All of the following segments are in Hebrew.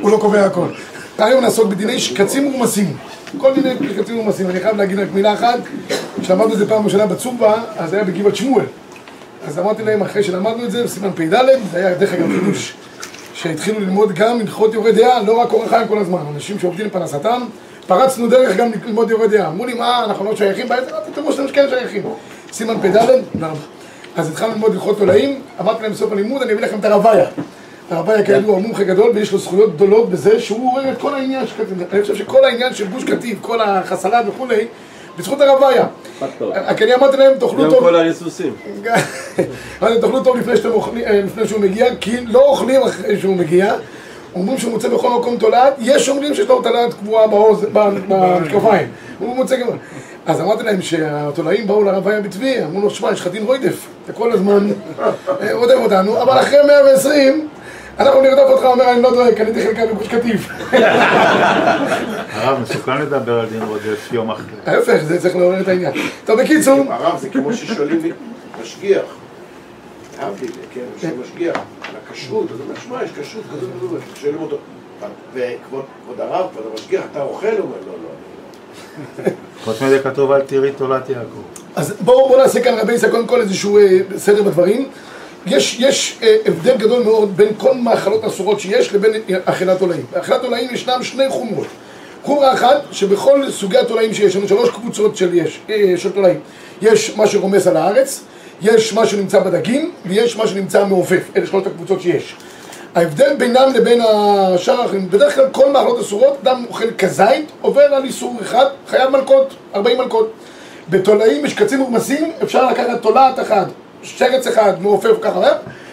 הוא לא קובע הכל. היום נעסוק בדיני שקצים ורמסים. כל דיני שקצים ורמסים. אני חייב להגיד רק מילה אחת. כשלמדנו את זה פעם ראשונה בצורבה, אז היה בגבעת שמואל. אז אמרתי להם אחרי שלמדנו את זה, בסימן פ"ד, זה היה דרך אגב חידוש. שהתחילו ללמוד גם הלכות יורי דעה, לא רק אורח חיים כל הזמן. אנשים שעובדים לפרנסתם, פרצנו דרך גם ללמוד יורי דעה. אמרו לי, מה, אנחנו לא שייכים בעצם? אמרתי, תראו שאתם כן שייכים. סימן פ"ד. אז התחלנו ללמוד הלכות תולעים, אמרתי להם בסוף הלימוד, אני אביא לכם את הרוויה. הרוויה כידוע הוא מומחה גדול ויש לו זכויות גדולות בזה שהוא רואה את כל העניין של קטיף. אני חושב שכל העניין של גוש קטיף, כל החסלת וכולי, בזכות הרוויה. רק אני אמרתי להם, תאכלו גם טוב. כל הריסוסים. אמרתי, תאכלו טוב לפני אה, לפני שהוא מגיע, כי לא אוכלים אחרי שהוא מגיע. אומרים שהוא מוצא בכל מקום תולעת, יש אומרים שיש לו תולעת קבועה במשקפיים. הוא מוצא גם... אז אמרתי להם שהתולעים באו לרוויה בטבי, אמרו לו, שמע, יש לך דין רוידף, אתה כל הזמן אה, רודף אותנו, אבל אחרי 120, אנחנו נרדוף אותך, אומר, אני לא דואג, קניתי חלקה בגוש קטיף. הרב, מסוכן לדבר על דין רודף יום אחרי. ההפך, זה צריך לעורר את העניין. טוב, בקיצור, הרב זה כמו ששואלים לי, משגיח. להבדיל, כן, שמשגיח על הכשרות, אז הוא אומר, שמע, יש כשרות כזאת וכזאת, שואלים אותו, וכבוד כבוד הרב, כבוד המשגיח, אתה אוכל? הוא אומר, לא, לא. אני חוץ מזה כתוב אל תראי תולת יעקב. אז בואו בוא נעשה כאן רבי ישראל קודם כל איזשהו אה, סדר בדברים. יש, יש אה, הבדל גדול מאוד בין כל מאכלות אסורות שיש לבין אכילת תולעים. באכילת תולעים ישנם שני חומרות. חומרה אחת, שבכל סוגי התולעים שיש, יש לנו שלוש קבוצות של, יש, אה, של תולעים. יש מה שרומס על הארץ, יש מה שנמצא בדגים, ויש מה שנמצא מעופף. אלה שלושת הקבוצות שיש. ההבדל בינם לבין השאר האחרים, בדרך כלל כל מאכלות אסורות, אדם אוכל כזית, עובר על איסור אחד, חייב מלקות, 40 מלקות. בתולעים יש קצים ורמסים, אפשר לקחת תולעת אחת, שרץ אחד, מעופף ככה, אה?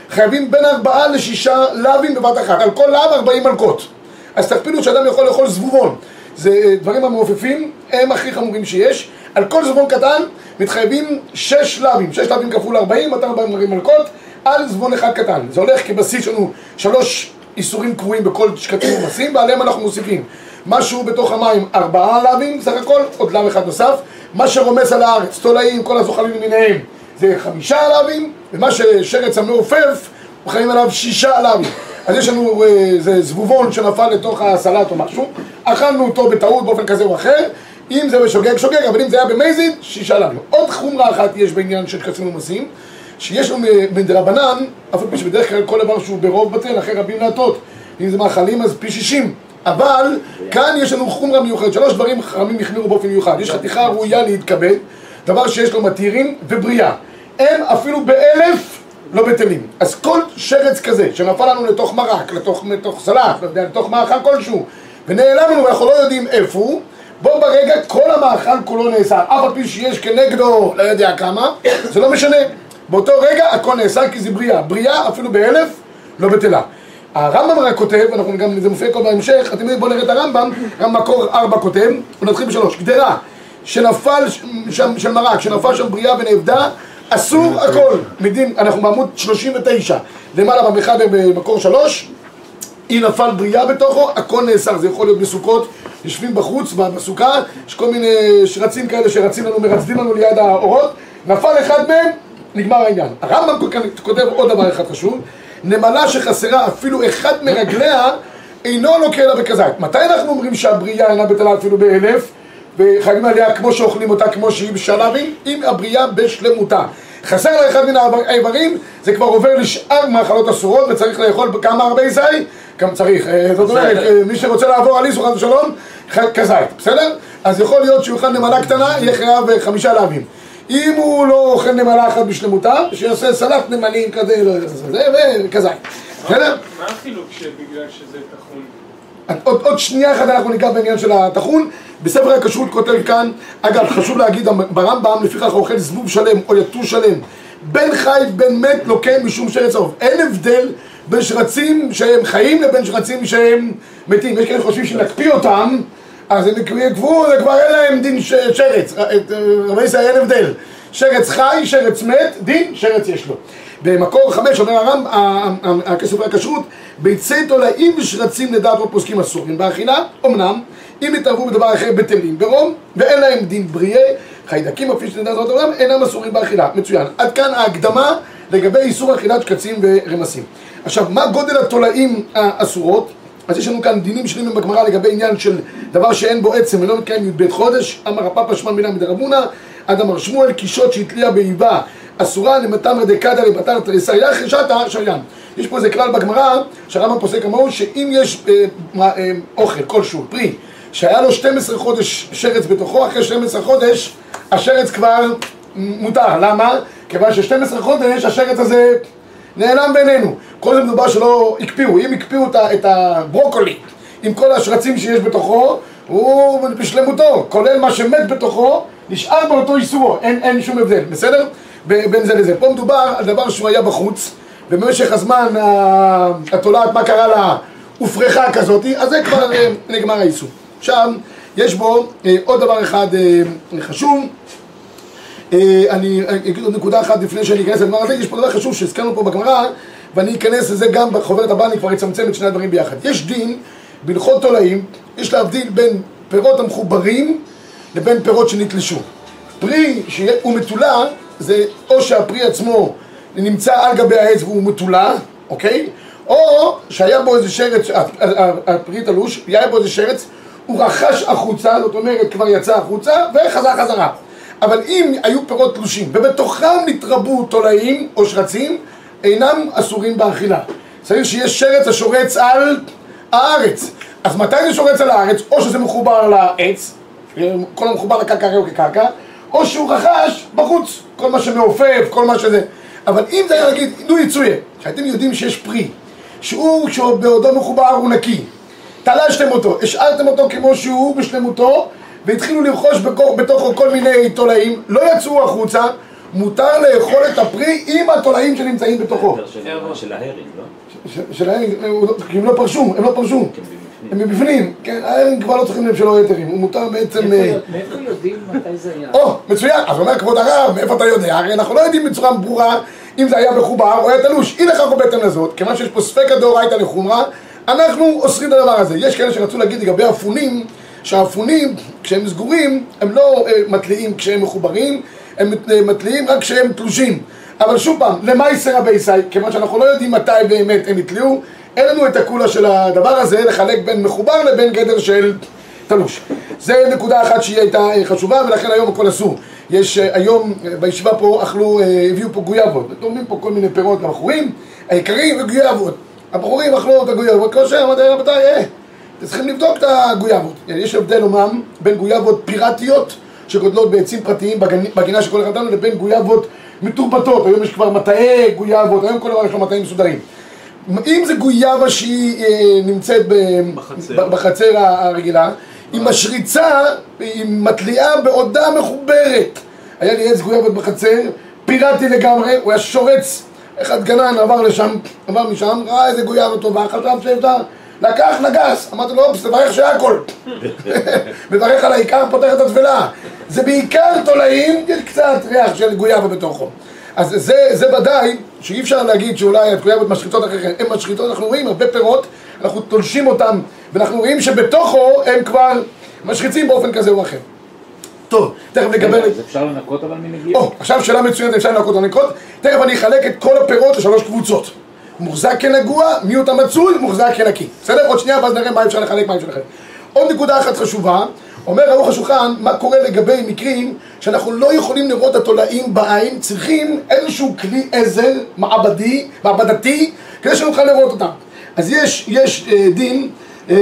חייבים בין ארבעה לשישה לאווים בבת אחת, על כל לאו 40 מלקות. אז תכפילו שאדם יכול לאכול זבובון. זה אה, דברים המעופפים, הם הכי חמורים שיש. על כל זבובון קטן מתחייבים שש לאווים, שש לאווים כפול 40, 240 מלקות, על זבובון אחד קטן. זה הולך כבסיס שלנו שלוש איסורים קבועים בכל שקטים ומסים, ועליהם אנחנו מוסיפים משהו בתוך המים, ארבעה לאווים סך הכל, עוד לאו אחד נוסף. מה שרומס על הארץ, תולעים, כל הזוחלים למיניהם, זה חמישה לאווים, ומה ששרץ המעופף, חיים עליו שישה לאווים. אז יש לנו אה, זה זבובון שנפל לתוך הסלט או משהו, אכלנו אותו בטעות באופן כזה או אחר, אם זה בשוגג שוגג, אבל אם זה היה במזיד, שישה לאווים. עוד חומרה אחת יש בעניין של קצים ומסים, שיש לנו מדרבנן, אף על פי שבדרך כלל כל דבר שהוא ברוב בטל, אחרי רבים להטות, אם זה מאכלים אז פי שישים. אבל כאן יש לנו חומרה מיוחדת, שלוש דברים חכמים החמירו באופן מיוחד. יש חתיכה ראויה להתכבד, דבר שיש לו מתירים ובריאה. הם אפילו באלף לא בטלים. אז כל שרץ כזה שנפל לנו לתוך מרק, לתוך, לתוך סלט, לא לתוך מאכל כלשהו, ונעלם לנו ואנחנו לא יודעים איפה הוא, בו ברגע כל המאכל כולו נאסר. אף על פי שיש כנגדו לא יודע כמה, זה לא משנה. באותו רגע הכל נאסר כי זה בריאה. בריאה אפילו באלף לא בטלה. הרמב"ם רק כותב, אנחנו גם, זה מופיע כל בהמשך, אתם יודעים, בואו נראה את הרמב"ם, גם מקור ארבע כותב, ונתחיל בשלוש, גדרה, שנפל שם, של מרק, שנפל שם בריאה ונאבדה, אסור הכל, מדין, אנחנו בעמוד 39, למעלה במחבר במקור שלוש, היא נפל בריאה בתוכו, הכל נאסר, זה יכול להיות בסוכות, יושבים בחוץ, בסוכה, יש כל מיני שרצים כאלה שרצים לנו, מרצדים לנו ליד האורות, נפל אחד מהם, נגמר העניין. הרמב"ם כותב עוד דבר אחד חשוב, נמלה שחסרה אפילו אחד מרגליה, אינו לוקה לה בכזית. מתי אנחנו אומרים שהבריאה אינה בטלה אפילו באלף, וחייבים עליה כמו שאוכלים אותה, כמו שהיא בשלבים, אם הבריאה בשלמותה. חסר לה אחד מן האיברים, זה כבר עובר לשאר מאכלות אסורות, וצריך לאכול כמה הרבה זי, גם צריך, אה, זאת אומרת, אה, מי שרוצה לעבור על איסור חס ושלום, כזית, בסדר? אז יכול להיות שהוא יאכל נמלה קטנה, יהיה חייב אה, חמישה לאווים. אם הוא לא אוכל נמלה אחת בשלמותה, שיעשה סלט נמלים כזה, לא יודע, זה, זה, וכזית, בסדר? מה החילוק שבגלל שזה טחון? עוד, עוד שנייה אחת אנחנו ניגע בעניין של הטחון. בספר הכשרות כותב כאן, אגב חשוב להגיד, ברמב"ם לפיכך אוכל זבוב שלם או יתוש שלם בין חי בין מת לוקה משום שרץ עוף. אין הבדל בין שרצים שהם חיים לבין שרצים שהם מתים. יש כאלה שחושבים שנקפיא אותם, אז הם יקבעו, זה כבר אין להם דין ש- שרץ. רבי ישראל אין הבדל. שרץ חי, שרץ מת, דין שרץ יש לו. במקור חמש אומר הרמב"ם, ה- ה- הכסף והכשרות, ביצי תולעים ושרצים לדעת רוב פוסקים אסורים באכילה, אמנם, אם יתערבו בדבר אחר בטלים ברום, ואין להם דין בריאה, חיידקים אפילו שלדעת זאת העולם, אינם אסורים באכילה. מצוין. עד כאן ההקדמה לגבי איסור אכילת שקצים ורמסים. עכשיו, מה גודל התולעים האסורות? אז יש לנו כאן דינים שלמים בגמרא לגבי עניין של דבר שאין בו עצם ולא מקיים י"ב חודש, אמר הפאפא שמע מינה מדרבונה, עד אמר שמואל, קישוט שהתלייה באיבה אסורה למתמר דקדא לבתר תריסא יחי שתא שריין. יש פה איזה כלל בגמרא, שהרמב"ם פוסק כמוהו, שאם יש אה, מה, אה, אוכל כלשהו, פרי, שהיה לו 12 חודש שרץ בתוכו, אחרי 12 חודש השרץ כבר מותר. למה? כיוון ש-12 חודש השרץ הזה נעלם בינינו. כל זה מדובר שלא הקפיאו. אם הקפיאו את הברוקולי עם כל השרצים שיש בתוכו, הוא בשלמותו, כולל מה שמת בתוכו, נשאר באותו איסורו, אין, אין שום הבדל, בסדר? בין זה לזה. פה מדובר על דבר שהוא היה בחוץ, ובמשך הזמן התולעת, מה קרה לה, הופרחה כזאת, אז זה כבר אה, נגמר האיסור. עכשיו, יש בו אה, עוד דבר אחד אה, חשוב, אני אגיד עוד נקודה אחת לפני שאני אכנס לדבר הזה, יש פה דבר חשוב שהזכרנו פה בגמרא ואני אכנס לזה גם בחוברת הבאה, אני כבר אצמצם את שני הדברים ביחד. יש דין בהלכות תולעים, יש להבדיל בין פירות המחוברים לבין פירות שנתלשו. פרי שהוא מתולה, זה או שהפרי עצמו נמצא על גבי העץ והוא מתולה, אוקיי? או שהיה בו איזה שרץ, הפרי תלוש, היה בו איזה שרץ, הוא רכש החוצה, זאת אומרת כבר יצא החוצה וחזר חזרה. אבל אם היו פירות תלושים ובתוכם נתרבו תולעים או שרצים, אינם אסורים באכילה. צריך שיש שרץ השורץ על הארץ. אז מתי זה שורץ על הארץ? או שזה מחובר לעץ, כל המחובר לקרקע הרי הוא כקרקע, או שהוא רכש בחוץ, כל מה שמעופף, כל מה שזה. אבל אם זה היה נגיד, נו יצויה, שאתם יודעים שיש פרי, שהוא שהוא בעודו מחובר הוא נקי, תלשתם אותו, השארתם אותו כמו שהוא בשלמותו, והתחילו לרכוש בתוכו כל מיני תולעים, לא יצאו החוצה, מותר לאכול את הפרי עם התולעים שנמצאים בתוכו. של- של ההרינג, לא? ש- שלהם, הוא לא- כי הם לא פרשו, הם לא פרשו. הם מבפנים, כן, הם כבר לא צריכים לב שלא היתרים, הוא מותר בעצם... אה, מאיפה יודעים מתי זה היה? או, מצוין, אז אומר כבוד הרב, מאיפה אתה יודע? הרי אנחנו לא יודעים בצורה ברורה אם זה היה מחובר או היה תלוש. אי לכך ובהתאם לזאת, כיוון שיש פה ספקא דאורייתא לחומרא, אנחנו אוסרים את הדבר הזה. יש כאלה שרצו להגיד לגבי אפונים, שהאפונים, כשהם סגורים, הם לא אה, מתליעים כשהם מחוברים, הם אה, מתליעים רק כשהם תלושים. אבל שוב פעם, למה יסר הבייסאי? כיוון שאנחנו לא יודעים מתי באמת הם התליעו, אין לנו את הקולה של הדבר הזה לחלק בין מחובר לבין גדר של תלוש. זה נקודה אחת שהיא הייתה אה, חשובה ולכן היום הכל אסור. יש אה, היום אה, בישיבה פה אכלו, הביאו פה גויאבות, תורמים פה כל מיני פירות לבחורים, העיקרים וגויאבות. הבחורים אכלו את הגויאבות, כמו שאמרתי רבותיי, אה, אתם צריכים לבדוק את הגויאבות. יש הבדל אומנם בין גויאבות פיראטיות שגודלות בעצים פרטיים בגינה של כל אחד מאיתנו לבין גויאבות מתורבתות. היום יש כבר מטעי גויאבות, היום כל דבר יש לו מטעים מסודרים. אם זה גויאבה שהיא אה, נמצאת ב- בחצר. ב- בחצר הרגילה, היא משריצה, היא מתליעה בעודה מחוברת. היה לי עץ גויאבות בחצר, פיראטי לגמרי, הוא היה שורץ, אחד גנן עבר לשם, עבר משם, ראה איזה גויאבה טובה, חשב שאפשר, לקח, נגס, אמרתי לו, אופס, תברך שהכל. מברך על העיקר, פותח את התבלה. זה בעיקר תולעים, קצת ריח של גויאבה בתוכו. אז זה, זה ודאי שאי אפשר להגיד שאולי הגויאבות משחיתות אחרי כן, הן משחיתות, אנחנו רואים הרבה פירות, אנחנו תולשים אותם, ואנחנו רואים שבתוכו הם כבר משחיצים באופן כזה או אחר. טוב, תכף נקבל את... אז אפשר לנקות אבל מנגיעות? או, עכשיו שאלה מצוינת, אפשר לנקות או לנקות. תכף אני אחלק את כל הפירות לשלוש קבוצות. מוחזק כנגוע, מיעוט המצוי, מוחזק כנקי. בסדר? עוד שנייה, ואז נראה מה אפשר לחלק, מה אפשר לחלק. עוד נקודה אחת חשובה, אומר ערוך השולחן, מה קורה לגבי מקרים שאנחנו לא יכולים לראות את התולעים בעין, צריכים איזשהו כלי עזר מעבדי, מעבדתי, כדי שנוכל לראות אותם. אז יש, יש אה, דין, אה,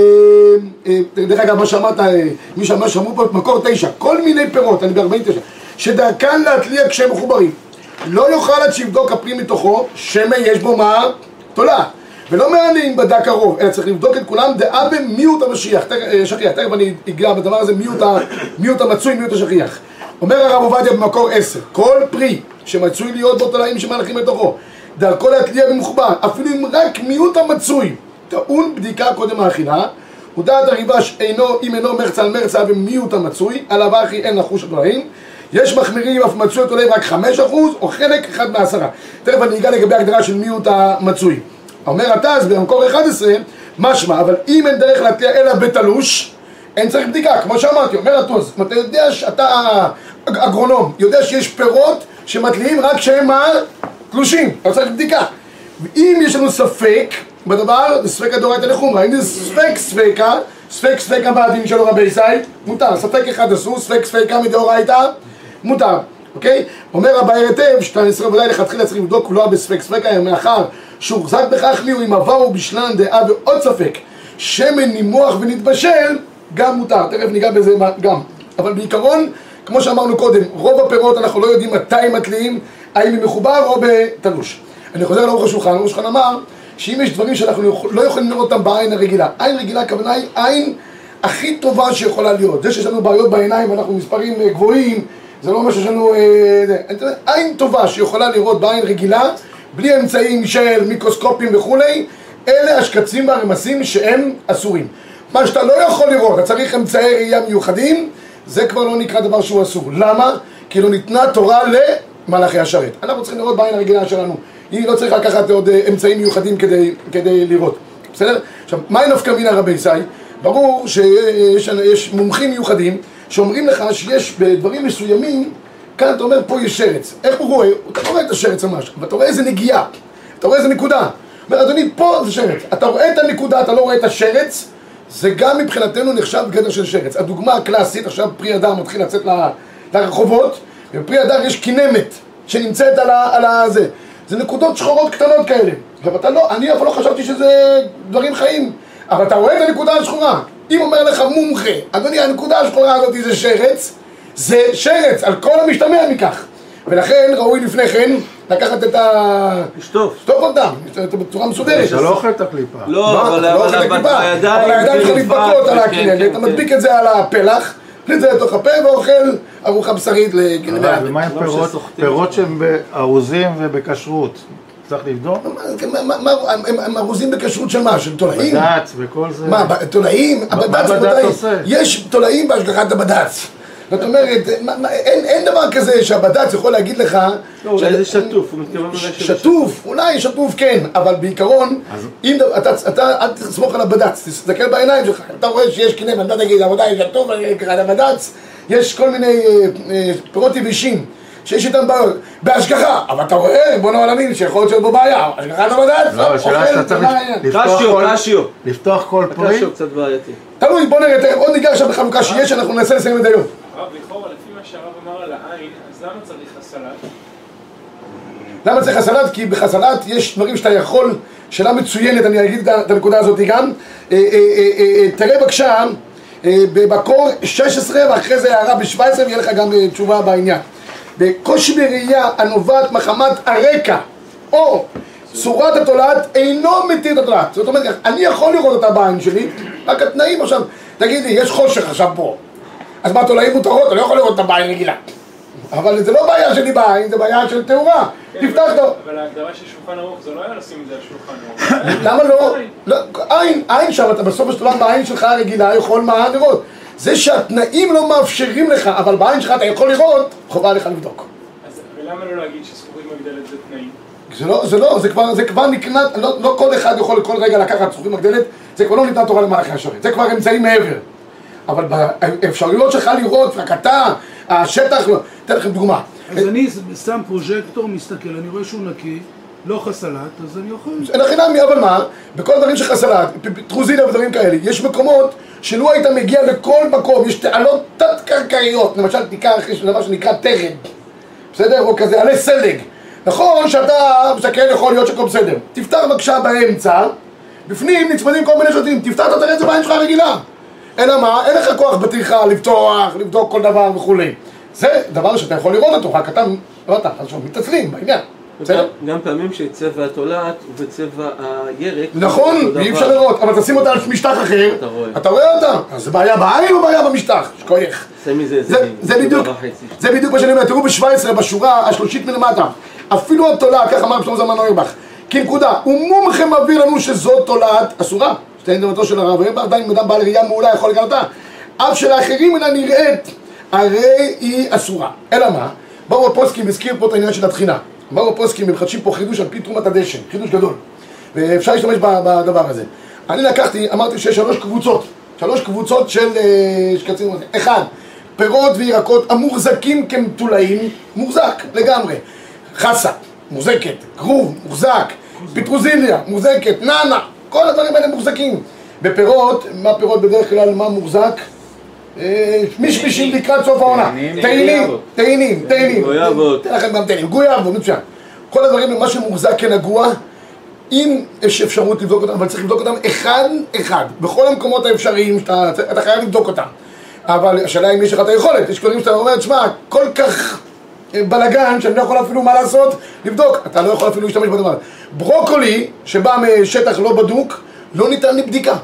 אה, דרך אגב, מה שאמרת, אה, מי שאמר שאמרו פה, מקור תשע, כל מיני פירות, אני ב-49, שדרכן להתליע כשהם מחוברים. לא יאכל עד שיבדוק הפרי מתוכו, שמא יש בו מה? תולה. ולא מעניין אם בדק הרוב, אלא צריך לבדוק את כולם דעה במיעוט המשיח, אה, שכיח, תכף אני אגע בדבר הזה, מיעוט, מיעוט המצוי, מיעוט השכיח. אומר הרב עובדיה במקור עשר, כל פרי שמצוי להיות בו תולעים שמהלכים לתוכו, דרכו להתליע במחובר, אפילו אם רק מיעוט המצוי, טעון בדיקה קודם האכילה, ודעת הריבש אינו, אם אינו מרצה על מרצה ומיעוט המצוי, עליו אחי אין לחוש התולעים, יש מחמירים אף מצוי התולעים רק חמש אחוז, או חלק אחד מעשרה. תכף אני אגע לגבי ההגדרה של מיעוט המצוי. אומר התז במקור 11, משמע, אבל אם אין דרך להתליע אלא בתלוש, אין צריך בדיקה, כמו שאמרתי, אומר התוז, אם אתה יודע שאתה אג- אגרונום, יודע שיש פירות שמתליעים רק כשהם? תלושים, אתה צריך בדיקה. ואם יש לנו ספק, בדבר, זה ספקא דאורייתא לחומרא. אם זה ספק ספקא, ספק ספקא בעדין שלו רבי ישי, מותר. ספק אחד אסור, ספק ספקא מדאורייתא, מותר. אוקיי? אומר רבי היטב, שאתה נשרה ודאי לכתחילה צריך לבדוק לא בספק ספקא, מאחר שהוחזק בכך לי, אם עברו בשלן דעה ועוד ספק, שמן נימוח ונתבשל, גם מותר. תכף ניגע בזה גם. אבל בעיקרון, כמו שאמרנו קודם, רוב הפירות אנחנו לא יודעים מתי הם מתליעים, האם הם מחובר או בתלוש. אני חוזר לאורך השולחן, אורך השולחן אמר שאם יש דברים שאנחנו יכול- לא יכולים לראות אותם בעין הרגילה, עין רגילה הכוונה היא עין הכי טובה שיכולה להיות. זה שיש לנו בעיות בעיניים ואנחנו מספרים אה, גבוהים, זה לא אומר שיש לנו... אה, עין טובה שיכולה לראות בעין רגילה, בלי אמצעים של מיקרוסקופים וכולי, אלה השקצים והרמסים שהם אסורים. מה שאתה לא יכול לראות, אתה צריך אמצעי ראייה מיוחדים, זה כבר לא נקרא דבר שהוא אסור. למה? כי לא ניתנה תורה למלאכי השרת. אנחנו צריכים לראות בעין הרגילה שלנו. היא לא צריכה לקחת עוד אה, אמצעים מיוחדים כדי, כדי לראות. בסדר? עכשיו, מהי נפקא מינה רבי ישי? ברור שיש יש מומחים מיוחדים שאומרים לך שיש בדברים מסוימים, כאן אתה אומר פה יש שרץ. איך הוא רואה? אתה רואה את השרץ ממש, אבל אתה רואה איזה נגיעה. אתה רואה איזה נקודה. אומר, אדוני, פה זה שרץ. אתה רואה את הנקודה, אתה לא רואה את השרץ, זה גם מבחינתנו נחשב גדר של שרץ. הדוגמה הקלאסית, עכשיו פרי הדר מתחיל לצאת לרחובות, ובפרי הדר יש כינמת שנמצאת על ה... על ה זה. זה נקודות שחורות קטנות כאלה. עכשיו אתה לא, אני אבל לא חשבתי שזה דברים חיים, אבל אתה רואה את הנקודה השחורה. אם אומר לך מומחה, אדוני, הנקודה השחורה הזאת זה שרץ, זה שרץ, על כל המשתמע מכך. ולכן ראוי לפני כן לקחת את ה... לשטוף. לשטוף אותם, בצורה מסודרת. אתה לא אוכל את הקליפה. לא, אבל אתה לא אוכל את אבל הקליפה, אבל הידיים שלך מתבקעות על נדבק, הכנרת, כן, אתה כן, מדביק את זה על הפלח, את זה לתוך הפה ואוכל ארוחה בשרית לגנבי אבל ומה עם לא פירות? פירות שהם ארוזים ובכשרות? צריך לבדוק? הם- ארוזים בכשרות של מה? של תולעים? בד"ץ וכל זה. מה, תולעים? הבד"ץ בד"ץ ודאי, עושה? יש תולעים בהשגחת הבד"ץ. זאת אומרת, אין דבר כזה שהבד"ץ יכול להגיד לך... לא, אולי זה שטוף, הוא מתכוון אולי שזה שטוף, אולי שטוף כן, אבל בעיקרון, אם אתה, אתה, אל תסמוך על הבד"ץ, תסתכל בעיניים שלך, אתה רואה שיש קנה, אתה תגיד, רבותיי, שטוף, אני אקרא לבד"ץ, יש כל מיני אה, אה, פירות יבשים, שיש איתם בעיות, בהשגחה, אבל אתה רואה, בוא העולמים, שיכול להיות שיש בו בעיה, השגחת הבד"ץ, לא, השאלה אוכל, שאתה צריך מה העניין? לפתוח כל- פרי. תלוי, בוא נראה, עוד ניגע עכשיו בחלוקה שיש, אנחנו ננסה לסיים את היום. למה צריך הסלט? כי בחסלת יש דברים שאתה יכול, שאלה מצוינת, אני אגיד את הנקודה הזאת גם. אה, אה, אה, אה, תראה בבקשה במקור 16 ואחרי זה הערה ב-17 ויהיה לך גם תשובה בעניין. בקושי בראייה הנובעת מחמת הרקע או צורת התולעת אינו מתיר את התולעת. זאת אומרת, אני יכול לראות אותה בעין שלי, רק התנאים עכשיו, תגיד לי, יש חושך עכשיו פה, אז מה תולעים מותרות? אתה לא יכול לראות אותה בעין רגילה. אבל זה לא בעיה שלי בעין, זה בעיה של תאורה. תפתח אותו. אבל ההגדרה של שולחן ערוך זה לא היה לשים את זה על שולחן ערוך. למה לא? לא, עין, עין שם, אתה בסוף של דבר בעין שלך הרגילה יכול מה לראות. זה שהתנאים לא מאפשרים לך, אבל בעין שלך אתה יכול לראות, חובה עליך לבדוק. אז ולמה לא להגיד שזכוכית מגדלת זה תנאים? זה לא, זה לא, זה כבר, זה כבר נקנה, לא, לא כל אחד יכול כל רגע לקחת זכוכית מגדלת, זה כבר לא ניתנה תורה למלאכי השרת, זה כבר אמצעי מעבר. אבל באפשרויות שלך לראות, רק אתה, השטח. אתן לכם דוגמה. אז אני שם פרוז'קטור, מסתכל, אני רואה שהוא נקי, לא חסלת, אז אני אוכל. אין הכי נמי, אבל מה? בכל הדברים שלך סלט, טרוזינה ודברים כאלה, יש מקומות שלו היית מגיע לכל מקום, יש תעלות תת-קרקעיות, למשל תיקח, דבר שנקרא תרד, בסדר? או כזה עלי סלג. נכון שאתה מסתכל, יכול להיות שהכל בסדר. תפתח בבקשה באמצע, בפנים נצמדים כל מיני שוטים, תפתח את זה בעין שלך רגילה. אלא מה? אין לך כוח בטרחה לפתוח, לבדוק כל דבר וכולי. זה דבר שאתה יכול לראות אותו, רק אתה, לא אתה, עכשיו מתעצלים בעניין. בסדר? גם- פעמים שצבע התולעת הוא בצבע הירק. נכון, דבר. אפשר לראות, אבל תשים אותה על משטח אחר, אתה רואה. אותה, אז זה בעיה בעין או בעיה במשטח? שכוייך. עושה מזה זה, בדיוק. זה בדיוק מה שאני אומר, תראו ב-17, בשורה השלושית מלמטה, אפילו התולעת, כך אמר שלמה זלמן אוירבך, כנקודה, ומומחה מביא לנו שזאת תולעת אסורה, שתהיה דמתו של הרב אוירבך, עדיין אדם בעל ראייה מעולה יכול לגלותה, אף שלאחרים אינה נראית, הרי היא אסורה. אלא מה? באו הפוסקים, הזכיר פה את העניין של התחינה, באו הפוסקים, הם מחדשים פה חידוש על פי תרומת הדשן, חידוש גדול, ואפשר להשתמש בדבר הזה. אני לקחתי, אמרתי שיש שלוש קבוצות, שלוש קבוצות של אה, שקצים, אחד, פירות וירקות המוחזקים כמתולעים, מוחזק לגמרי. חסה, מוחזקת, כרוב, מוחזק, פטרוזיליה, מוחזקת, נאנה, כל הדברים האלה מוחזקים. בפירות, מה פירות בדרך כלל, מה מוחזק? אה, מישמישים לקראת סוף העונה. גויאבות. תאנים, תאנים. גויאבות. תן לכם גם תאנים, גויאבות, מצוין. כל הדברים, מה שמוחזק כנגוע, אם יש אפשרות לבדוק אותם, אבל צריך לבדוק אותם אחד-אחד. בכל המקומות האפשריים, אתה חייב לבדוק אותם. אבל השאלה אם יש לך את היכולת, יש דברים שאתה אומר, תשמע, כל כך בלאגן, שאני לא יכול אפילו מה לעשות, לבדוק, אתה לא יכול אפילו להשתמש בדבר. ברוקולי, שבא משטח לא בדוק, לא ניתן לבדיקה.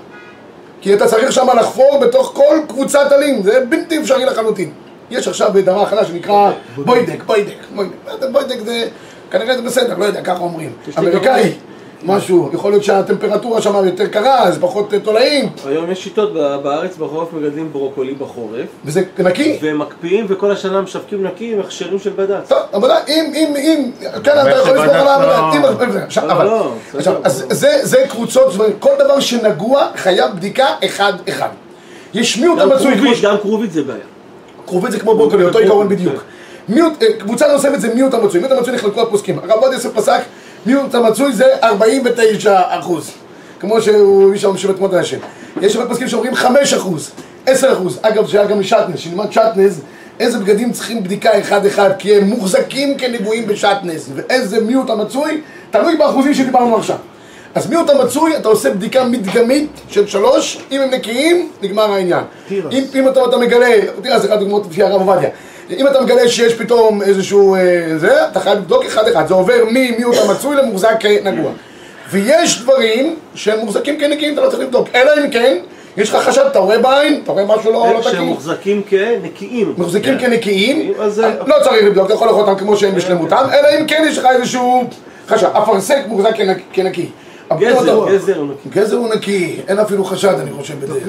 כי אתה צריך שם לחפור בתוך כל קבוצת עלים, זה בלתי אפשרי לחלוטין. יש עכשיו דבר חדש שנקרא בוידק, בוידק, בוידק. בוידק זה, כנראה זה בסדר, לא יודע, ככה אומרים. אמריקאי, משהו, יכול להיות שהטמפרטורה שם יותר קרה, אז פחות אה, תולעים, היום יש שיטות ב- בארץ בחורף מגדלים ברוקולי בחורף וזה נקי. ומקפיאים וכל השנה משווקים נקי עם הכשרים של בד"ץ. טוב, עבודה, אם, אם, אם, כן, אתה יכול לסמוך על העבודה, אם, עכשיו, לא, אבל, לא, עכשיו, זה, זה קבוצות, כל דבר שנגוע חייב בדיקה אחד-אחד. יש מיעוט המצוי, כמו כרובית, ש- גם כרובית זה בעיה. קרובית זה כמו ברוקולי, אותו עיקרון בדיוק. מיעוט, אה, קבוצה נוספת זה מיעוט המצוי, מיעוט המצוי נחלקו הפוסקים. הרב עובדיה יוסף פסק, מיעוט המצוי זה 49 אחוז. כמו שהוא איש האנשים בתמות השם. יש הרבה פוסקים שאומרים 5 אחוז, 10 אחוז. אגב, שהיה גם משטנז, שנלמד שטנז, איזה בגדים צריכים בדיקה אחד-אחד, כי הם מוחזקים כנגועים בשטנז, ואיזה מיעוט המצוי, תלוי באחוזים שדיברנו עכשיו. אז מיעוט המצוי, אתה עושה בדיקה מדגמית של שלוש, אם הם נקיים, נגמר העניין. תירס. אם, אם אתה, אתה מגלה, זה אחת הדוגמאות לפי הרב עובדיה. אם אתה מגלה שיש פתאום איזשהו אה, זה, אתה חייב לבדוק אחד-אחד. זה עובר ממיעוט המצוי למוחזק כנגוע. ויש דברים שהם מוחזקים כנקיים, אתה לא צריך לבדוק. אלא אם כן, יש לך חשד, אתה רואה בעין, אתה רואה משהו לא, לא שהם תקין. מוחזקים כנקיים. מחזיקים כנקיים, אז לא צריך לבדוק, אתה יכול לאכול אותם כמו שהם בשלמותם, אלא אם כן יש לך איזשהו חשד. אפרסק מוחזק כנק- כנקי. גזר, גזר הוא נקי. גזר הוא נקי, אין אפילו חשד אני חושב בדרך.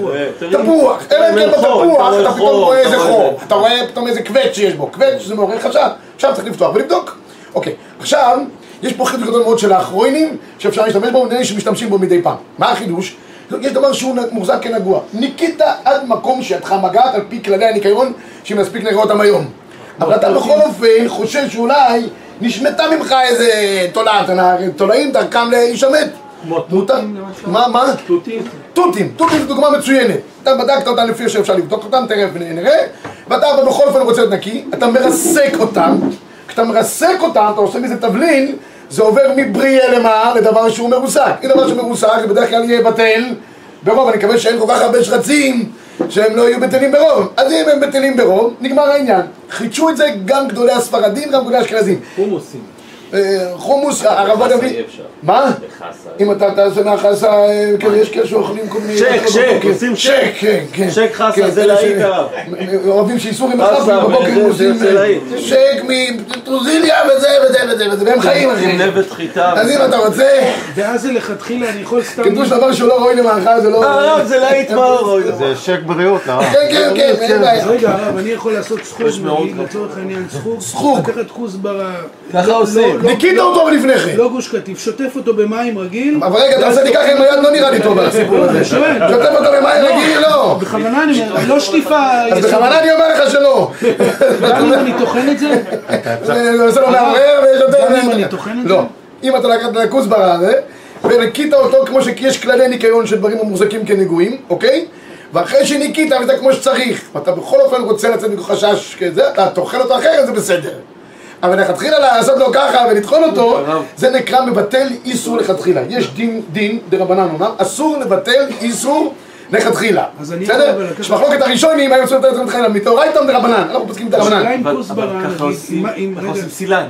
תפוח. אה, אלא אם כן בתפוח אתה פתאום רואה איזה חור. אתה רואה פתאום איזה קווץ' שיש בו, קווץ' זה מעורר חשד, עכשיו צריך לפתוח ולבדוק. אוקיי, עכשיו, יש פה חידוש גדול מאוד של האחרונים, שאפשר להשתמש בו, נראה לי שמשתמשים בו מדי פעם. מה החידוש? יש דבר שהוא מוחזק כנגוע. ניקית עד מקום שידך מגעת על פי כללי הניקיון, שמספיק נראה אותם היום. אבל אתה בכל אופן חושש שאולי נשמטה ממך איזה תולעת, תולעים דרכם להישמט. כמו תותים למשל? מה, מה? תותים. תותים, תותים זו דוגמה מצוינת. אתה בדקת אותם לפי שאפשר לבדוק אותם, תכף נראה, ואתה אבל בכל אופן רוצה להיות נקי, אתה מרסק אותם, כשאתה מרסק אותם, אתה עושה מזה תבלין, זה עובר מבריאה למה? לדבר שהוא מרוסק. אם דבר שמרוסק, זה בדרך כלל יהיה בטל, ברוב, אני מקווה שאין כל כך הרבה שרצים שהם לא יהיו בטלים ברוב. אז אם הם בטלים ברוב, נגמר העניין. חידשו את זה גם גדולי הספרדים, גם גדולי האשכנזים. חומוסים. אה, חומוס, הרב עובדיה... אי אפשר. מה? אם אתה תעשה מהחסה, אה, כן, יש כאלה שאוכלים כל מיני... שק, שק. עושים שק. כן, כן. שק חסה, כן, זה להיט ש- הרב. אוהבים שאיסור עם חסה, החפים בבוקר, הם עושים. שק מטרוזיליה וזה וזה וזה וזה, והם חיים אחי. עם נבט חיטה. אז אם אתה רוצה, ואז זה לכתחילה, אני יכול סתם... קידוש דבר שהוא לא ראוי למאכל, זה לא... אה, הרב, זה להיט מה רואי. זה שק בריאות, הרב. כן, כן, כן, אין בעיה. רגע, הרב, אני יכול לעשות סחוג, כבוד. לצורך העניין סחוג. סחוג. לקחת כוסברה. ככה לא- עושים. לא- ניקית לא- אותו לפני כן. לא גוש קטיף, שוטף אותו במים רגיל. אבל רגע, אתה עושה לי ככה עם היד, לא נראה לי טוב הסיפור הזה. שואל. שוטף אותו במים רגיל, לא. בכוונה אני אומר, לא שטיפה... אז בכוונה אני אומר לך שלא. גם אם אני טוחן את זה? זה עושה לו מערער ויש יותר... גם אם אני טוחן את זה? לא. אם אתה לקחת את הכוסברה הזה, וניקית אותו כמו שיש כללי ניקיון של דברים המוחזקים כנגועים, אוקיי? ואחרי שניקית וזה כמו שצריך, ואתה בכל אופן רוצה לצאת מחשש כזה, אתה טוחן אותו אחרת, זה בסדר. אבל לכתחילה לעשות לו ככה ולטחון אותו, זה נקרא מבטל איסור לכתחילה. יש דין, דין, דרבנן אומנם, אסור לבטל איסור לכתחילה. בסדר? יש מחלוקת הראשונים, האם אסור לבטל איסור לכתחילה, מתאורייתא או דרבנן, אנחנו פוסקים דרבנן. אבל ככה עושים, עושים סילן.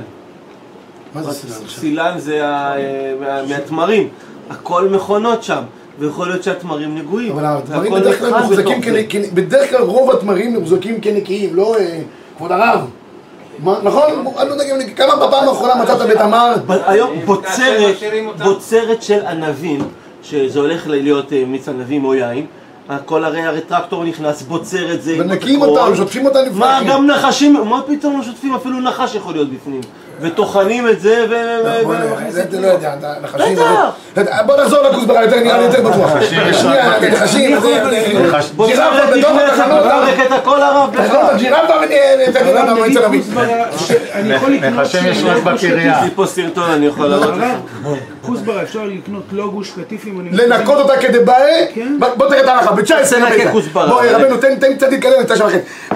מה זה סילן? סילן זה אה, מה- מהתמרים. הכל מכונות שם. ויכול להיות שהתמרים נגועים. אבל והכל בדרך כלל מוחזקים, בתוך זה. כנ- כנ- בדרך כלל רוב התמרים מוחזקים כנקיים, לא אה, כבוד הרב. מה- נכון? אני לא יודע אם- כמה בפעם האחרונה מצאת בתמר? ב- היום כאשר בוצרת, משאירים אותם. בוצרת של ענבים, שזה הולך להיות אה, מיץ ענבים או יין, הכל הרי הרי טרקטור נכנס, בוצרת זה... ונקים. אותם, שוטפים אותם לפני מה, כן. גם נחשים, מה פתאום לא שוטפים? אפילו נחש יכול להיות בפנים. וטוחנים את זה ו... ומכניסים זה לא יודע, נחשים. בטח. בוא נחזור לכוסברה, יותר נראה לי יותר בטוח. נחשים רק נחשים, ג'ירפה בתוך התחנות, הרב תחנות בכלל. הג'ירפה ותגיד הרב, לנו אני יכול לקנות... נחשים יש לא רק בקריה. יש לי פה סרטון, אני יכול להראות לך. הרב, כוסברה, אפשר לקנות לא גוש קטיף אם אני... לנקות אותה כדבעי, כן. בוא תראה את ההלכה, ב-19 תנקה כוסברה. בוא רבנו תן קצת להתקדם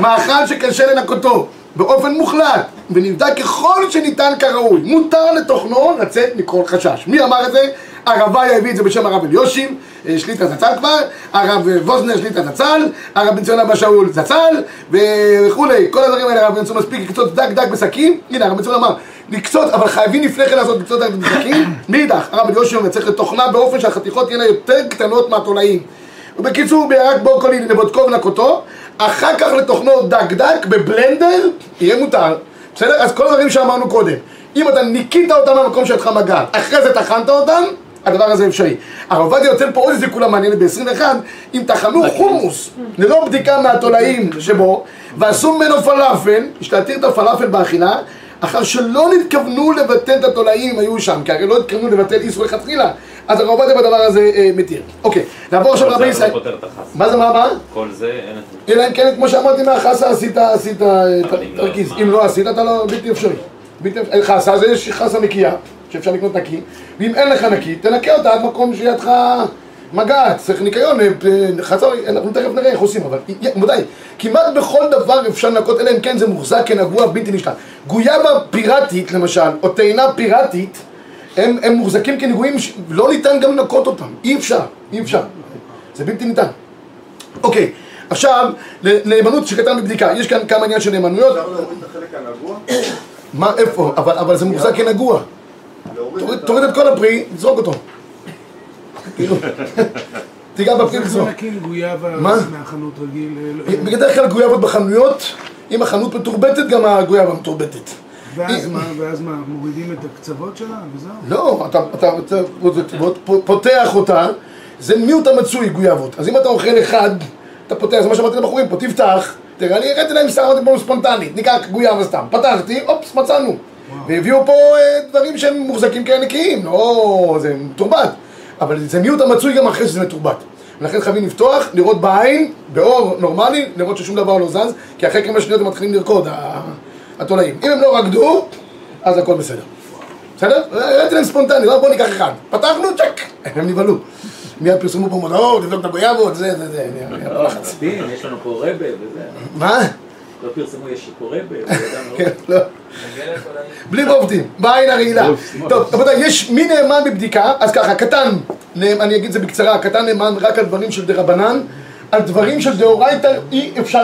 מאכל שקשה לנקותו באופן מוחלט ונבדק ככל שניתן כראוי. מותר לתוכנו לצאת מכל חשש. מי אמר את זה? הרב איה הביא את זה בשם הרב אליושים אה, שליטה זצ"ל כבר הרב אה, ווזנר שליטה זצ"ל הרב בן ציון אבא שאול זצ"ל וכולי. כל הדברים האלה הרב בן ציון מספיק לקצות דק דק בסכין הנה הרב בן ציון אמר לקצות אבל חייבים לפני כן לעשות לקצות דק דק בסכין מאידך הרב אליושים אומר צריך לתוכנה באופן שהחתיכות תהיינה יותר קטנות מהתולעים. ובקיצור, בירק ברוקולי לבודקו ולנקותו, אחר כך לתוכנו דק דק בבלנדר, יהיה מותר. בסדר? אז כל הדברים שאמרנו קודם. אם אתה ניקית אותם מהמקום שלך מגעת, אחרי זה טחנת אותם, הדבר הזה אפשרי. הרב עובדיה יוצא פה עוד איזה כולה מעניינת ב-21, אם טחנו חומוס ללא בדיקה מהתולעים שבו, ועשו ממנו פלאפל, יש להתיר את הפלאפל באכילה, אחר שלא נתכוונו לבטל את התולעים אם היו שם, כי הרי לא התכוונו לבטל איסור לכתחילה, אז הרב עובדיה בדבר הזה אה, מתיר. אוקיי, נעבור עכשיו ישראל. לא החס. מה זה מה מה? כל זה אין את זה. אלא אם כן, כמו שאמרתי מהחסה עשית, עשית אה, לא, תרכיז. אם מה? לא עשית, אתה לא, בלתי אפשרי. אפשרי. חסה זה יש חסה נקייה, שאפשר לקנות נקי, ואם אין לך נקי, תנקה אותה עד מקום שידך מגעת, צריך ניקיון, אה, אה, חסה, אנחנו תכף נראה איך עושים, אבל רבותיי, כמעט בכל דבר אפשר לנקות, אלא אם כן זה מוחזק כנגוע בלתי נשלט. גויאבה פיראטית, למשל, או טעינה פיראטית, הם, הם מוחזקים כנגועים שלא ניתן גם לנקות אותם, אי אפשר, אי אפשר, זה בלתי ניתן. אוקיי, עכשיו, נאמנות שכתבנו בבדיקה, יש כאן כמה עניין של נאמנויות. אפשר להוריד את החלק הנגוע? מה, איפה? אבל, אבל זה מוחזק כנגוע. תוריד, את ה... תוריד את כל הפרי, תזרוק אותו. כאילו, תיגע בפרי איך ותזרוק. מנקים גויאבה מה? מהחנות רגיל? לא- בדרך כלל גויאבות בחנויות, אם החנות מתורבתת, גם הגויאבה מתורבתת. ואז מה, ואז מה, מורידים את הקצוות שלה וזהו? לא, אתה, אתה, אתה, אתה פותח אותה, זה מיעוט המצוי גויאבות. אז אם אתה אוכל אחד, אתה פותח, זה מה שאמרתי לבחורים פה, תפתח, תראה, אני הראיתי להם אמרתי פה ספונטנית, ניקח גויאבה סתם. פתחתי, אופס, מצאנו. והביאו פה אה, דברים שהם מוחזקים כאלה נקיים, לא, זה מתורבת. אבל זה מיעוט המצוי גם אחרי שזה מתורבת. ולכן חייבים לפתוח, לראות בעין, באור נורמלי, לראות ששום דבר לא זז, כי אחרי כמה שניות הם מתחילים לרקוד, ה- התולעים. אם הם לא רקדו, אז הכל בסדר. בסדר? הראיתי להם ספונטני, לא בוא ניקח אחד. פתחנו, צ'ק, הם נבהלו. מיד פרסמו פה מודעות, לבדוק את הגויאבות, זה, זה, זה. דין, יש לנו פה רבה וזה. מה? לא פרסמו, יש פה רבה, וידענו. כן, לא. בלי בובטים, בעין הרעילה. טוב, רבותיי, יש מי נאמן בבדיקה, אז ככה, קטן, אני אגיד את זה בקצרה, קטן נאמן רק על דברים של דרבנן, על דברים של דאורייתא אי אפשר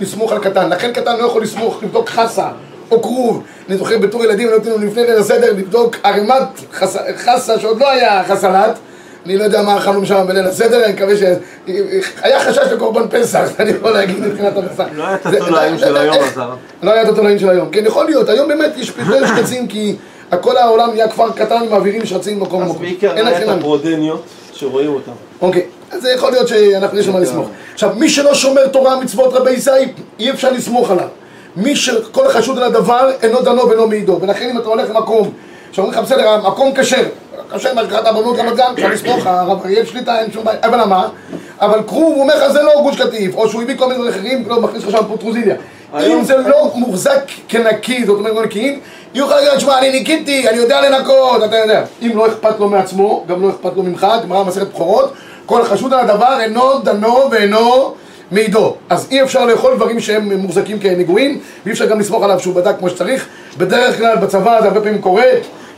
לסמוך על קטן, לכן קטן לא יכול לסמוך, לבדוק חסה או כרוב. אני זוכר בתור ילדים, נותנים לפני ליל הסדר לבדוק ערימת חסה, שעוד לא היה חסלת. אני לא יודע מה אכלנו שם בליל הסדר, אני מקווה ש... היה חשש לקורבן פסח, אני יכול להגיד מבחינת המסע. לא היה את התולעים של היום, אז הרב. לא היה את התולעים של היום. כן, יכול להיות, היום באמת יש יותר שחצים כי כל העולם נהיה כפר קטן מעבירים שחצים ממקום אז למקום. בעיקר היה את חינם. הפרודניות שרואים אותם. אוקיי, אז זה יכול להיות שאנחנו יש לנו מה לסמוך. עכשיו, מי שלא שומר תורה מצוות רבי ישי, אי אפשר לסמוך עליו. מי שכל החשוד על הדבר אינו דנו ואינו מעידו. ולכן אם אתה הולך למקום, שאומרים לך בסדר, המקום כשר, כשר מרכזת הרבנות רמת גן, אפשר לסמוך, הרב אריאל שליטה, אין שום בעיה, אבל מה? אבל כרוב, הוא אומר לך זה לא גוש קטיף, או שהוא הביא כל מיני דברים אחרים, לא מכניס לך שם פוטרוזיליה. אם זה לא מוחזק כנקי, זאת אומרת לא נקיים, יהיו לך להגיד, שמע, אני ניקיתי, אני יודע לנקות, אתה יודע. אם לא אכפת לו מעצמו, גם לא אכפת לו ממך, גמרא מסכת בכורות, כל חשוד על הדבר אינו דנו ואינו מעידו. אז אי אפשר לאכול דברים שהם מוחזקים כנגועים, ואי אפשר גם לסמוך עליו שהוא בדק כמו שצריך. בדרך כלל בצבא זה הרבה פעמים קורה,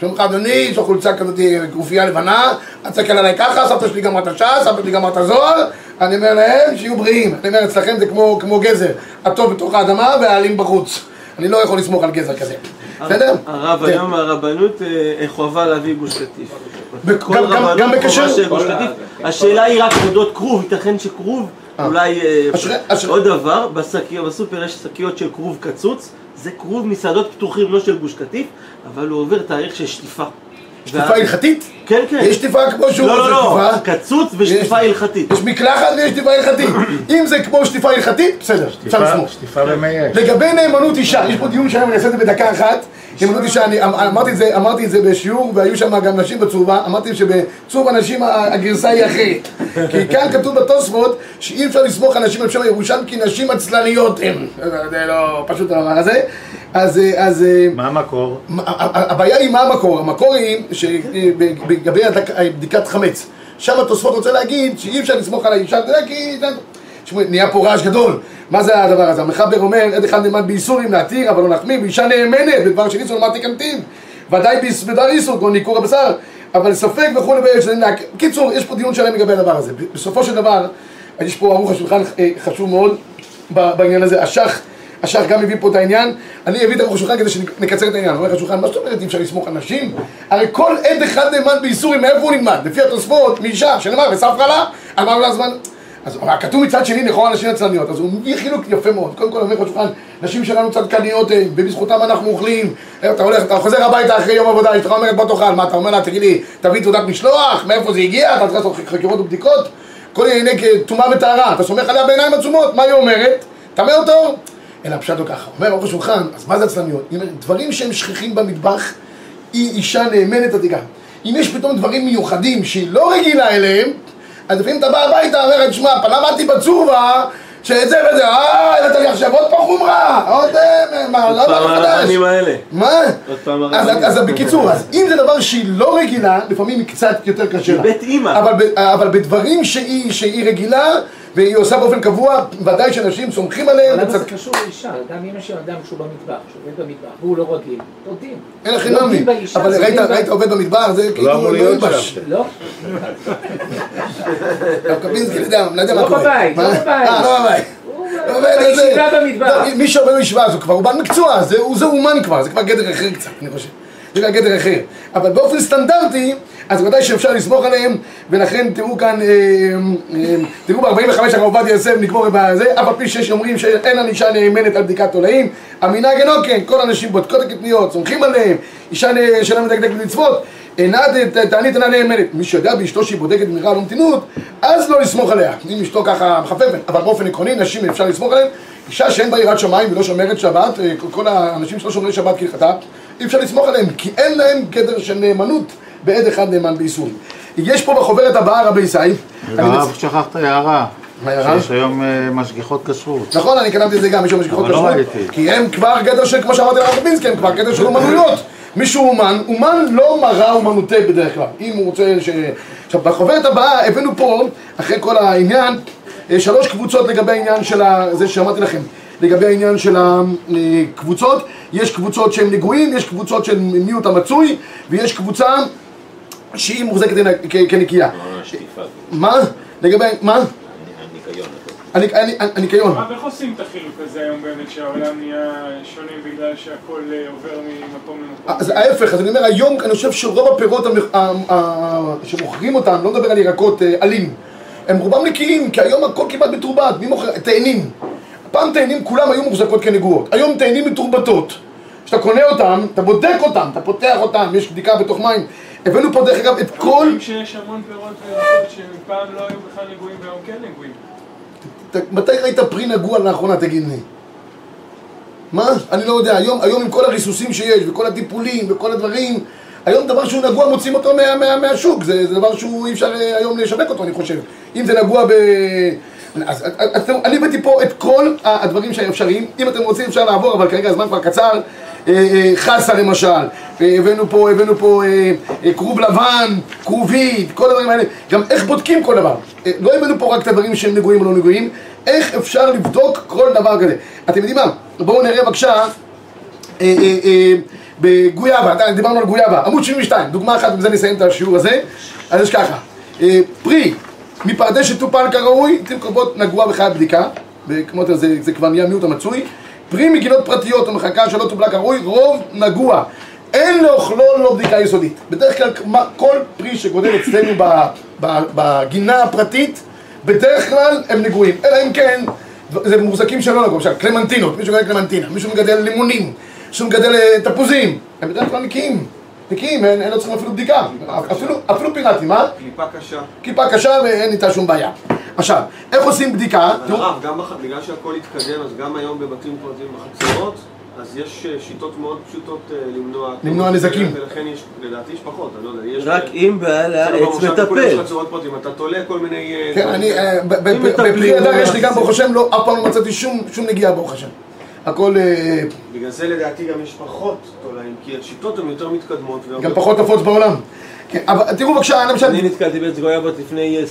שאומרים לך, אדוני, יש לו חולצה כזאת, גופייה לבנה, אל תסתכל עליי ככה, סבתא שלי גמרה את הש"ס, סבתא שלי גמרה את הזוהר, אני אומר להם, שיהיו בריאים. אני אומר, אצלכם זה כמו, כמו גזר, הטוב בתוך האדמה והעלים בחוץ. אני לא יכול לסמוך על גזר כזה. בסדר? הרב, כן. היום הרבנות אה, חובה להביא גוש קטיף. בק- כל גם- רבנות חובה? של גוש קטיף. השאלה היא רק אודות כרוב, ייתכן שכרוב, אולי... אה, אשרי- עוד דבר, בסופר יש שקיות של כרוב קצוץ, זה כרוב מסעדות פתוחים, לא של גוש קטיף, אבל הוא עובר תאריך של שטיפה. שטיפה הלכתית? כן, כן. יש שטיפה כמו שהוא לא, רוצה לא, לא, שטיפה. קצוץ ושטיפה הלכתית. יש מקלחת ויש שטיפה הלכתית. אם זה כמו שטיפה הלכתית, בסדר, אפשר שטיפה- לסמוך. שטיפה במי אש. לגבי נאמנות אישה, יש פה דיון שלם, אני אעשה את זה בדקה אחת. לימדו אותי שאני, אמ- אמרתי את זה, אמרתי את זה בשיעור, והיו שם גם נשים בצורבה, אמרתי שבצורבה נשים ה- הגרסה היא אחרת. כי כאן כתוב בתוספות שאי אפשר לסמוך על נשים על שם הירושלמים כי נשים עצלניות הן. זה לא פשוט הדבר הזה. אז, אה, אז אה, מה המקור? הבעיה היא מה המקור, המקור היא שלגבי בדיקת חמץ. שם התוספות רוצה להגיד שאי אפשר לסמוך על האישה, אתה יודע, כי נהיה פה רעש גדול. מה זה הדבר הזה? המחבר אומר, עד אחד נאמן באיסורים להתיר אבל לא להחמיא ואישה נאמנת בדבר של איסור לומר תקנתים ודאי בדבר איסור כמו ניכור הבשר. אבל ספק וכולי בקיצור, יש פה דיון שלם לגבי הדבר הזה. בסופו של דבר, יש פה ערוך השולחן אה, חשוב מאוד בעניין הזה, השח השח גם הביא פה את העניין, אני אביא את ערוך השולחן כדי שנקצר את העניין. אומר השולחן, מה זאת אומרת אי אפשר לסמוך על נשים? הרי כל עד אחד נאמן באיסורים, מאיפה הוא נלמד? לפי התוספות, מאישה, שנאמר, וספרה לה, אמר לה זמן... אז כתוב מצד שני, לכאורה נשים עצלניות, אז הוא מביא חילוק יפה מאוד. קודם כל אומר השולחן, נשים שלנו צדקניות הן, ובזכותם אנחנו אוכלים. אתה הולך, אתה חוזר הביתה אחרי יום עבודה, אשתך אומרת בוא תאכל, מה אתה אומר לה, תגיד לי, תביא תעודת משלוח, מאיפה זה הגיע, אתה צריך לעשות חקירות ובדיקות? כל ענייני טומאה וטהרה, אתה סומך עליה בעיניים עצומות, מה היא אומרת? טמא אותו? אלא הפשט לא ככה. אומר אור השולחן, אז מה זה עצלניות? דברים שהם שכיחים במטבח, היא אישה נאמנת עתיקה. אם יש פתאום דברים מיוחדים שהיא לא רגילה אליהם, אז לפעמים אתה בא הביתה ואומרת, שמע, פעם למדתי בצורבה, שאת זה וזה, אה, הבאת לי עכשיו עוד פעם חומרה, עוד, אה, מה, לא דבר חדש. מה? עוד פעם אז, הרבנים. אז בקיצור, אז אם זה דבר שהיא לא רגילה, לפעמים היא קצת יותר קשה לה. בית אימא. אבל, בדברים שהיא רגילה, והיא עושה באופן קבוע, ודאי שאנשים סומכים עליהם. למה זה קשור לאישה? גם אם יש אדם שהוא במטבח, שעובד במטבח, והוא לא רגיל, תודים. אין לכם לא נמי. אבל זה ראית, עובד במדבר, זה כאילו אמור לא להיות ילבש. שם. לא? הרב קפינסקי, לא יודע לא מה לא קורה. בבית, לא? בבית. אה, לא בבית. הוא לא איזה- בישיבה במטבח. לא, מי שעובד בישיבה הזו כבר הוא בעל מקצוע, הוא זה אומן כבר, זה כבר גדר אחר קצת, אני חושב. זה כבר גדר אחר. אבל באופן סטנדרטי, אז ודאי שאפשר לסמוך עליהם, ולכן תראו כאן, אה, אה, תראו ב-45 הרב עובדיה יוסף נגמור בזה, אף על פי שיש אומרים שאין ענישה נאמנת על בדיקת תולעים, המנהג אינו כן, כל הנשים בודקות הקטניות, סומכים עליהם, אישה שאינה מדקדקת במצוות, אינה תענית אינה נאמנת. מי שיודע באשתו שהיא בודקת מרע לא מתינות, אז לא לסמוך עליה. אם אשתו ככה מחפפת, אבל באופן עקרוני, נשים אפשר לסמוך עליהן. אישה שאין בה יראת שמיים ולא שומרת שבת, אה, כל- האנשים שלא שומרי שבת כהלכתה, אי אפשר לסמוך עליהם, כי אין להם גדר של נאמנות בעד אחד נאמן באיסורים. יש פה בחוברת הבאה רבי ישי, הרב שכחת הערה. מה? שיש היום אה, משגיחות כשרות. נכון, אני כתבתי את זה גם, יש שם משגיחות אבל לא כשרות, ראיתי. כי הם כבר גדר של, כמו שאמרתי לרב קפינסקי, הם כבר גדר של אומנויות. מישהו אומן, אומן לא מראה אומנותה בדרך כלל, אם הוא רוצה ש... עכשיו, בחוברת הבאה הבאנו פה, אחרי כל העניין, אה, שלוש קבוצות לגבי העניין של ה... זה שאמרתי לכם, לגבי העניין של הקבוצות, יש קבוצות שהן נגועים, יש קבוצות של מיעוט המצוי, ויש קבוצה שהיא מוחזקת כנקייה. מה? לגבי... מה? הניק- הניק- הניקיון. איך עושים את החילוק הזה היום באמת, שהעולם נהיה שונה בגלל שהכל אה, עובר ממקום למקום? אז ההפך, אז אני אומר, היום אני חושב שרוב הפירות שמוכרים אותם, לא מדבר על ירקות אה, עלים, הם רובם נקיים, כי היום הכל כמעט מתורבת, מי מוכר? תאנים. פעם תאנים כולם היו מוחזקות כנגועות, היום תאנים מתורבתות. כשאתה קונה אותם, אתה בודק אותם, אתה פותח אותם, יש בדיקה בתוך מים. הבאנו פה דרך אגב את כל... שיש המון פירות וירקות שפעם לא היו בכלל נגועים והיום כן נגועים. מתי ראית פרי נגוע לאחרונה, תגיד לי? מה? אני לא יודע, היום, היום עם כל הריסוסים שיש, וכל הטיפולים, וכל הדברים, היום דבר שהוא נגוע מוצאים אותו מה, מה, מהשוק, זה, זה דבר שהוא אי אפשר אה, היום לשווק אותו, אני חושב. אם זה נגוע ב... אז, אז, אז תראו, אני הבאתי פה את כל הדברים האפשריים, אם אתם רוצים אפשר לעבור, אבל כרגע הזמן כבר קצר. אה, אה, חסה למשל, אה, הבאנו פה, הבאנו פה כרוב לבן, כרובית, כל הדברים האלה, גם איך בודקים כל דבר. לא הבאנו פה רק את הדברים שהם נגועים או לא נגועים, איך אפשר לבדוק כל דבר כזה. אתם יודעים מה? בואו נראה בבקשה בגויאבה, דיברנו על גויאבה, עמוד 72, דוגמה אחת, ובזה נסיים את השיעור הזה. אז יש ככה, פרי מפרדס שטופל כראוי, לעיתים קרובות נגוע בחיית בדיקה, שאתה, זה, זה כבר נהיה מיעוט המצוי. פרי מגינות פרטיות או מחלקה שלא טופלה כראוי, רוב נגוע. אין לאוכלו ללא בדיקה יסודית. בדרך כלל כל פרי שגודל אצלנו בגינה הפרטית, בדרך כלל הם נגועים. אלא אם כן, זה מוחזקים שלא נגועים. למשל, קלמנטינות, מישהו מגדל קלמנטינה, מישהו מגדל לימונים, מישהו מגדל אה, תפוזים. הם בדרך כלל נקיים. נקיים, אין אין לא צריכים אפילו בדיקה. אפילו, אפילו פיראטים, מה? קליפה קשה. כיפה קשה ואין איתה שום בעיה. עכשיו, איך עושים בדיקה? אבל תראו, הרב, גם בח- בגלל שהכל התקדם, אז גם היום בבתים פרטיים בחצרות, אז יש אה, שיטות מאוד פשוטות אה, למנוע... למנוע נזקים. ולכן יש, לדעתי יש פחות, אני לא יודע. יש... רק אם בעל העץ מטפל. אתה תולה כל מיני... אה, כן, אני. אה, בפרי הדר יש לי גם לא ברוך השם, לא, אף פעם לא מצאתי שום נגיעה ברוך השם. הכל, אה, בגלל זה לדעתי גם יש פחות תולעים, כי השיטות הן יותר מתקדמות. גם פחות נפוץ בעולם. כן, אבל תראו בבקשה, למשל, אני נתקלתי בעץ גויאבות לפני אה,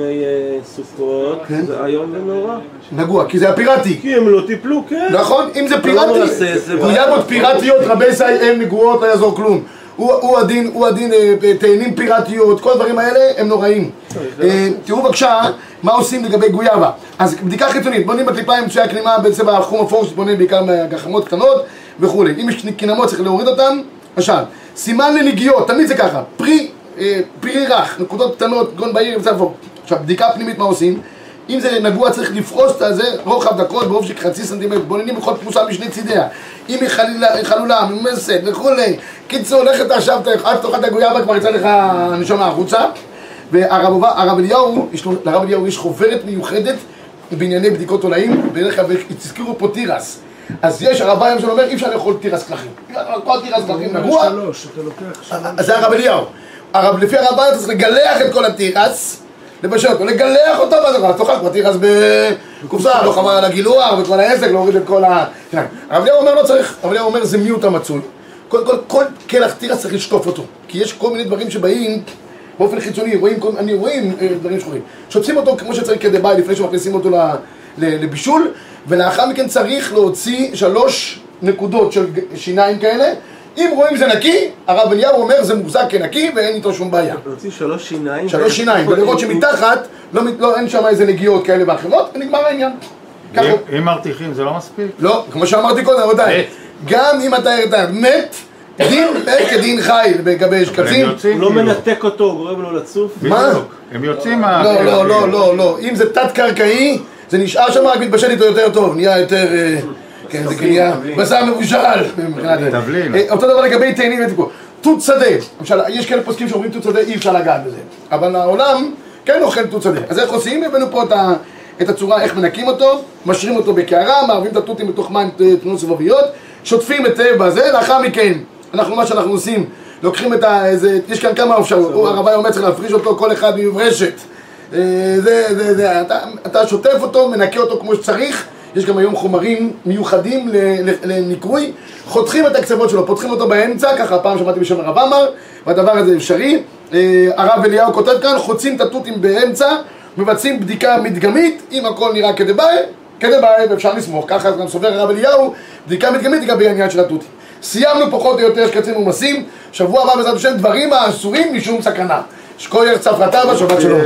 אה, סוכות, כן. זה איום ונורא. נגוע, כי זה הפיראטי. כי הם לא טיפלו, כן. נכון? אם זה לא פיראטי, גויאבות פיראטיות, רבי סי הן נגועות, לא יעזור כלום. הוא הדין, הוא הדין, אה, אה, תאנים פיראטיות, כל הדברים האלה הם נוראים. אה, תראו בבקשה מה עושים לגבי גויאבה. אז בדיקה חיצונית, בונים בקליפיים מצויה כנימה בצבע חום אפור שבונים בעיקר מהגחמות קטנות וכולי. אם יש קינמות צריך להוריד אותן, למשל, סימן לנגיעות, תמיד זה ככה, פרי, פרי רך, נקודות קטנות, גון בעיר אפור. עכשיו, בדיקה פנימית מה עושים? אם זה נגוע צריך לפרוס את הזה רוחב דקות ברוב של חצי סנטימטר, בוננים בכל פרוסה משני צידיה. אם היא חלילה, חלולה, ממסת וכולי. קיצור, לך אתה עכשיו, עד שתאכל את הגויאבה כבר יצא לך הנשמה החוצה. והרב אליהו, לרב אליהו יש חוברת מיוחדת בענייני בדיקות תולעים, בדרך כלל הזכירו פה תירס. אז יש הרב היום שאומר אי אפשר לאכול תירס קלחים כל תירס קלחים נגוע. זה הרב אליהו. לפי הרב אליהו צריך לגלח את כל התירס, לבשל אותו, לגלח אותו, ואז אתה תאכל כבר תירס בקופסה, לא חבל על הגילוח וכל העסק, להוריד את כל ה... כן. הרב אליהו אומר לא צריך, הרב אליהו אומר זה מיעוט המצוי. כל, כל, כל קלח תירס צריך לשטוף אותו, כי יש כל מיני דברים שבאים באופן חיצוני, רואים, כל- אני רואים אה, דברים שחורים. שוטפים אותו כמו שצריך כדבעי לפני שמכניסים אותו לבישול, ולאחר מכן צריך להוציא שלוש נקודות של שיניים כאלה. אם רואים זה נקי, הרב אליהו אומר זה מוחזק כנקי ואין איתו שום בעיה. להוציא שלוש שיניים. שלוש שיניים, ולראות שמתחת לא, לא, אין שם איזה נגיעות כאלה ואחרות, ונגמר העניין. אם- מרתיחים זה לא מספיק? לא, כמו שאמרתי קודם, רבותיי, גם אם אתה מת, דין מת כדין חי לגבי. יוצאים הוא לא כאילו. מנתק אותו, הוא גורם לו לצוף. מה? הם יוצאים מה... לא, לא, לא, לא, לא. אם זה תת-קרקעי, זה נשאר שם, רק מתבשל איתו יותר טוב, נהיה יותר... כן, זה נהיה בשר מבושל. תבלין. אה, אותו דבר לגבי תאנים וטיפול. תות שדה, יש כאלה פוסקים שאומרים תות שדה, אי אפשר לגעת בזה. אבל העולם כן אוכל תות שדה. אז איך עושים? הבאנו פה את ה- את הצורה, איך מנקים אותו, משרים אותו בקערה, מערבים את התותים בתוך מים תמונות סבביות, שוטפים היטב בזה, לאחר מכן, אנחנו, מה שאנחנו עושים, לוקחים את ה... איזה, יש כאן כמה אפשרויות, הוא, הרב אומר צריך להפריש אותו כל אחד מיוברשת. אה, זה, זה, זה, אתה, אתה שוטף אותו, מנקה אותו כמו שצריך, יש גם היום חומרים מיוחדים לניקוי, חותכים את הקצוות שלו, פותחים אותו באמצע, ככה פעם שמעתי בשם הרב עמר, והדבר הזה אפשרי. אה, הרב אליהו כותב כאן, חוצים את התותים באמצע, מבצעים בדיקה מדגמית, אם הכל נראה כדבעי, כדבעי, ואפשר לסמוך, ככה גם סובר הרב אליהו, בדיקה מדגמית לגבי העניין של התותים. סיימנו פחות או יותר שקצים ומסים, שבוע הבא בעזרת השם דברים האסורים משום סכנה. שכוייך צפרתה בשבת שלום.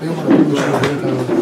סליחה עליכם. היום אנחנו בשביל-